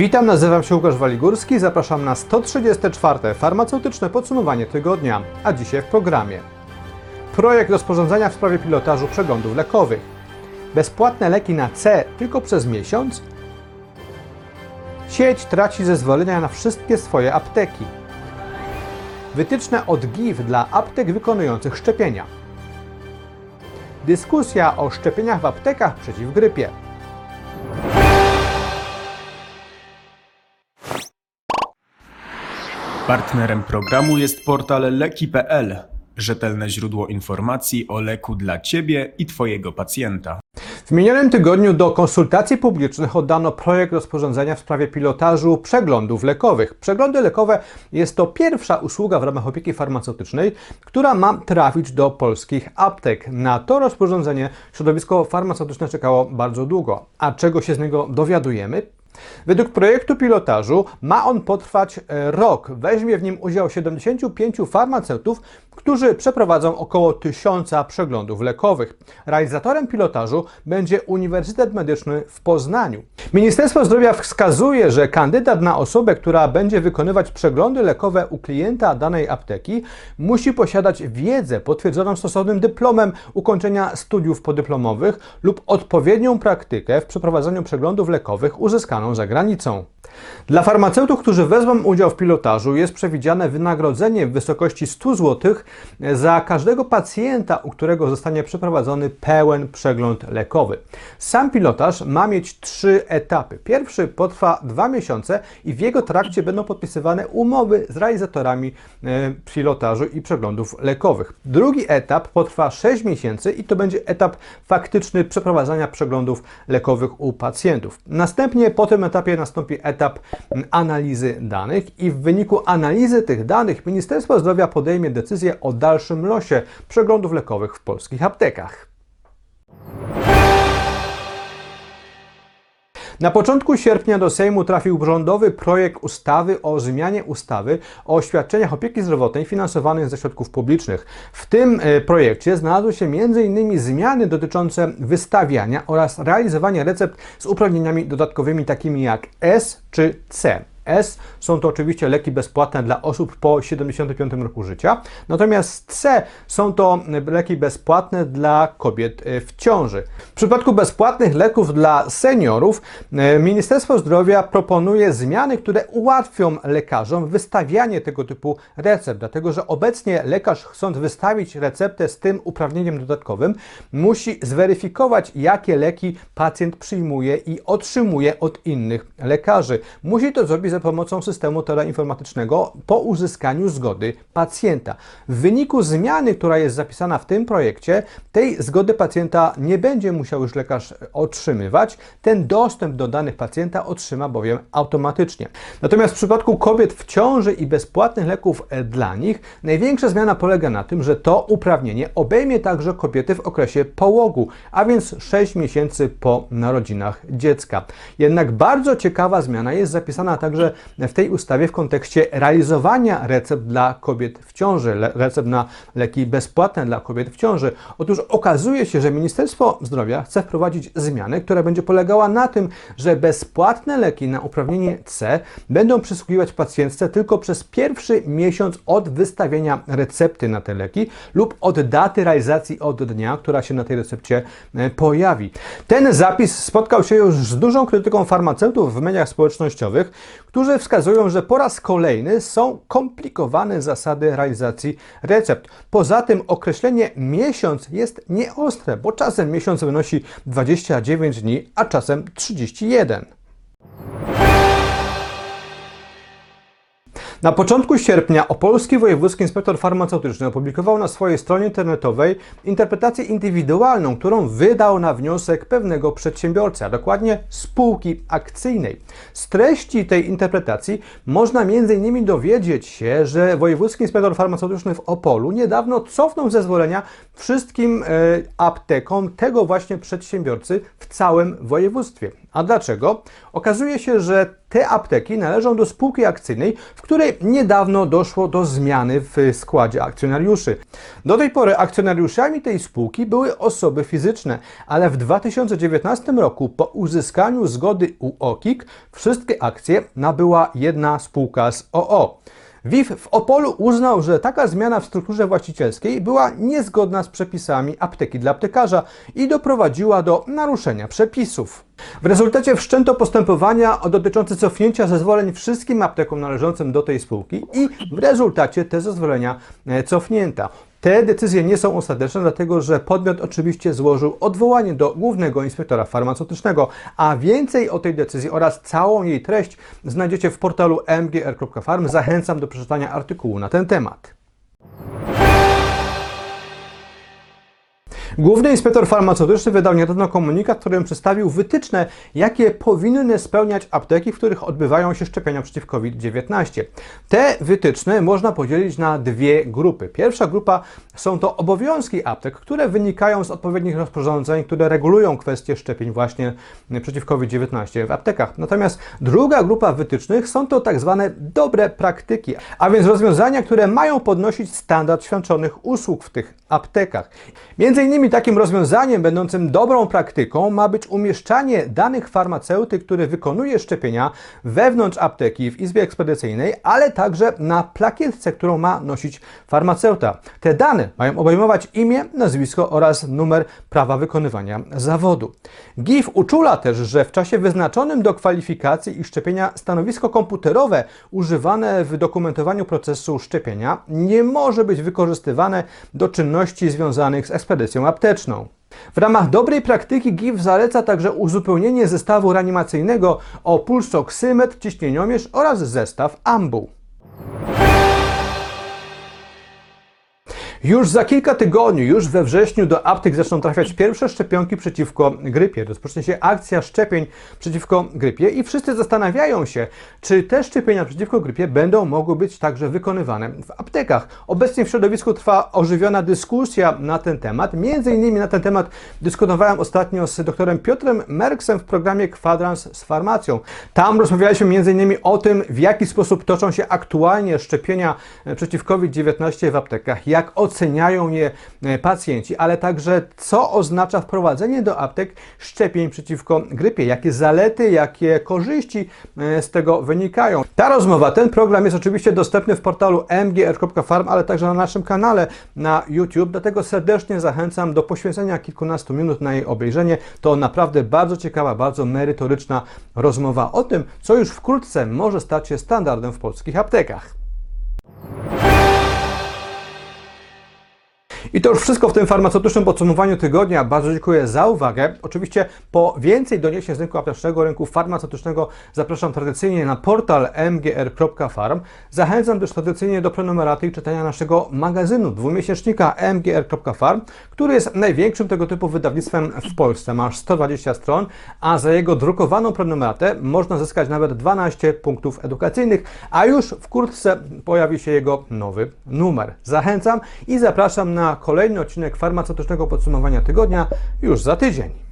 Witam, nazywam się Łukasz Waligórski, zapraszam na 134. farmaceutyczne podsumowanie tygodnia, a dzisiaj w programie. Projekt rozporządzenia w sprawie pilotażu przeglądów lekowych. Bezpłatne leki na C tylko przez miesiąc? Sieć traci zezwolenia na wszystkie swoje apteki. Wytyczne od GIF dla aptek wykonujących szczepienia. Dyskusja o szczepieniach w aptekach przeciw grypie. Partnerem programu jest portal leki.pl, rzetelne źródło informacji o leku dla Ciebie i Twojego pacjenta. W minionym tygodniu do konsultacji publicznych oddano projekt rozporządzenia w sprawie pilotażu przeglądów lekowych. Przeglądy lekowe jest to pierwsza usługa w ramach opieki farmaceutycznej, która ma trafić do polskich aptek. Na to rozporządzenie środowisko farmaceutyczne czekało bardzo długo. A czego się z niego dowiadujemy? Według projektu pilotażu ma on potrwać e, rok. Weźmie w nim udział 75 farmaceutów, którzy przeprowadzą około 1000 przeglądów lekowych. Realizatorem pilotażu będzie Uniwersytet Medyczny w Poznaniu. Ministerstwo Zdrowia wskazuje, że kandydat na osobę, która będzie wykonywać przeglądy lekowe u klienta danej apteki, musi posiadać wiedzę potwierdzoną stosownym dyplomem ukończenia studiów podyplomowych lub odpowiednią praktykę w przeprowadzaniu przeglądów lekowych uzyskaną za granicą. Dla farmaceutów, którzy wezmą udział w pilotażu, jest przewidziane wynagrodzenie w wysokości 100 zł za każdego pacjenta, u którego zostanie przeprowadzony pełen przegląd lekowy. Sam pilotaż ma mieć trzy etapy. Pierwszy potrwa dwa miesiące i w jego trakcie będą podpisywane umowy z realizatorami e, pilotażu i przeglądów lekowych. Drugi etap potrwa 6 miesięcy i to będzie etap faktyczny przeprowadzania przeglądów lekowych u pacjentów. Następnie po tym etapie nastąpi etap analizy danych i w wyniku analizy tych danych Ministerstwo Zdrowia podejmie decyzję o dalszym losie przeglądów lekowych w polskich aptekach. Na początku sierpnia do Sejmu trafił rządowy projekt ustawy o zmianie ustawy o świadczeniach opieki zdrowotnej finansowanych ze środków publicznych. W tym e, projekcie znalazły się m.in. zmiany dotyczące wystawiania oraz realizowania recept z uprawnieniami dodatkowymi takimi jak S czy C. S są to oczywiście leki bezpłatne dla osób po 75 roku życia, natomiast C są to leki bezpłatne dla kobiet e, w ciąży. W przypadku bezpłatnych leków dla seniorów e, Ministerstwo Zdrowia proponuje zmiany, które ułatwią lekarzom wystawianie tego typu recept, dlatego że obecnie lekarz chcąc wystawić receptę z tym uprawnieniem dodatkowym, musi zweryfikować, jakie leki pacjent przyjmuje i otrzymuje od innych lekarzy. Musi to zrobić za pomocą systemu teleinformatycznego po uzyskaniu zgody pacjenta. W wyniku zmiany, która jest zapisana w tym projekcie, tej zgody pacjenta nie będzie musiał już lekarz otrzymywać. Ten dostęp do danych pacjenta otrzyma bowiem automatycznie. Natomiast w przypadku kobiet w ciąży i bezpłatnych leków dla nich, największa zmiana polega na tym, że to uprawnienie obejmie także kobiety w okresie połogu, a więc 6 miesięcy po narodzinach dziecka. Jednak bardzo ciekawa zmiana jest zapisana także w tej ustawie w kontekście realizowania recept dla kobiet w ciąży, recept na leki bezpłatne dla kobiet w ciąży. Otóż okazuje się, że Ministerstwo Zdrowia chce wprowadzić zmianę, która będzie polegała na tym, że bezpłatne leki na uprawnienie C będą przysługiwać pacjentce tylko przez pierwszy miesiąc od wystawienia recepty na te leki lub od daty realizacji od dnia, która się na tej recepcie e, pojawi. Ten zapis spotkał się już z dużą krytyką farmaceutów w mediach społecznościowych, którzy wskazują, że po raz kolejny są komplikowane zasady realizacji recept. Poza tym określenie miesiąc jest nieostre, bo czasem miesiąc wynosi 29 dni, a czasem 31. Na początku sierpnia Opolski Wojewódzki Inspektor Farmaceutyczny opublikował na swojej stronie internetowej interpretację indywidualną, którą wydał na wniosek pewnego przedsiębiorcy, a dokładnie spółki akcyjnej. Z treści tej interpretacji można m.in. dowiedzieć się, że Wojewódzki Inspektor Farmaceutyczny w Opolu niedawno cofnął zezwolenia wszystkim e, aptekom tego właśnie przedsiębiorcy w całym województwie. A dlaczego? Okazuje się, że te apteki należą do spółki akcyjnej, w której niedawno doszło do zmiany w składzie akcjonariuszy. Do tej pory akcjonariuszami tej spółki były osoby fizyczne, ale w 2019 roku po uzyskaniu zgody UOKiK wszystkie akcje nabyła jedna spółka z OO. WIF w Opolu uznał, że taka zmiana w strukturze właścicielskiej była niezgodna z przepisami apteki dla aptekarza i doprowadziła do naruszenia przepisów. W rezultacie wszczęto postępowania dotyczące cofnięcia zezwoleń wszystkim aptekom należącym do tej spółki i w rezultacie te zezwolenia e, cofnięto. Te decyzje nie są ostateczne, dlatego że podmiot oczywiście złożył odwołanie do głównego inspektora farmaceutycznego, a więcej o tej decyzji oraz całą jej treść znajdziecie w portalu mgr.farm. Zachęcam do przeczytania artykułu na ten temat. Główny inspektor farmaceutyczny wydał niedawno komunikat, w którym przedstawił wytyczne, jakie powinny spełniać apteki, w których odbywają się szczepienia przeciw COVID-19. Te wytyczne można podzielić na dwie grupy. Pierwsza grupa są to obowiązki aptek, które wynikają z odpowiednich rozporządzeń, które regulują kwestie szczepień właśnie przeciw COVID-19 w aptekach. Natomiast druga grupa wytycznych są to tak zwane dobre praktyki, a więc rozwiązania, które mają podnosić standard świadczonych usług w tych aptekach. Między innymi takim rozwiązaniem będącym dobrą praktyką ma być umieszczanie danych farmaceuty, który wykonuje szczepienia wewnątrz apteki w izbie ekspedycyjnej, ale także na plakietce, którą ma nosić farmaceuta. Te dane mają obejmować imię, nazwisko oraz numer prawa wykonywania zawodu. GIF uczula też, że w czasie wyznaczonym do kwalifikacji i szczepienia stanowisko komputerowe używane w dokumentowaniu procesu szczepienia nie może być wykorzystywane do czynności związanych z ekspedycją apteczną. W ramach dobrej praktyki GIF zaleca także uzupełnienie zestawu reanimacyjnego o pulsoksymetr, ciśnieniomierz oraz zestaw AMBU. Już za kilka tygodni, już we wrześniu do aptek zaczną trafiać pierwsze szczepionki przeciwko grypie. Rozpocznie się akcja szczepień przeciwko grypie i wszyscy zastanawiają się, czy te szczepienia przeciwko grypie będą mogły być także wykonywane w aptekach. Obecnie w środowisku trwa ożywiona dyskusja na ten temat. Między innymi na ten temat dyskutowałem ostatnio z doktorem Piotrem Merksem w programie Kwadrans z farmacją. Tam rozmawialiśmy między innymi o tym, w jaki sposób toczą się aktualnie szczepienia e, przeciw COVID-19 w aptekach, jak oceniają je e, pacjenci, ale także co oznacza wprowadzenie do aptek szczepień przeciwko grypie, jakie zalety, jakie korzyści e, z tego wynikają. Ta rozmowa, ten program jest oczywiście dostępny w portalu mgr.farm, ale także na naszym kanale na YouTube, dlatego serdecznie zachęcam do poświęcenia kilkunastu minut na jej obejrzenie. To naprawdę bardzo ciekawa, bardzo merytoryczna rozmowa o tym, co już wkrótce może stać się standardem w polskich aptekach. I to już wszystko w tym farmaceutycznym podsumowaniu tygodnia. Bardzo dziękuję za uwagę. Oczywiście po więcej doniesień z rynku aptecznego, rynku farmaceutycznego zapraszam tradycyjnie na portal mgr.farm. Zachęcam też tradycyjnie do prenumeraty i czytania naszego magazynu dwumiesięcznika mgr.farm, który jest największym tego typu wydawnictwem w Polsce. Masz 120 stron, a za jego drukowaną prenumeratę można zyskać nawet 12 punktów edukacyjnych, a już wkrótce pojawi się jego nowy numer. Zachęcam i zapraszam na kolejny odcinek farmaceutycznego podsumowania tygodnia już za tydzień.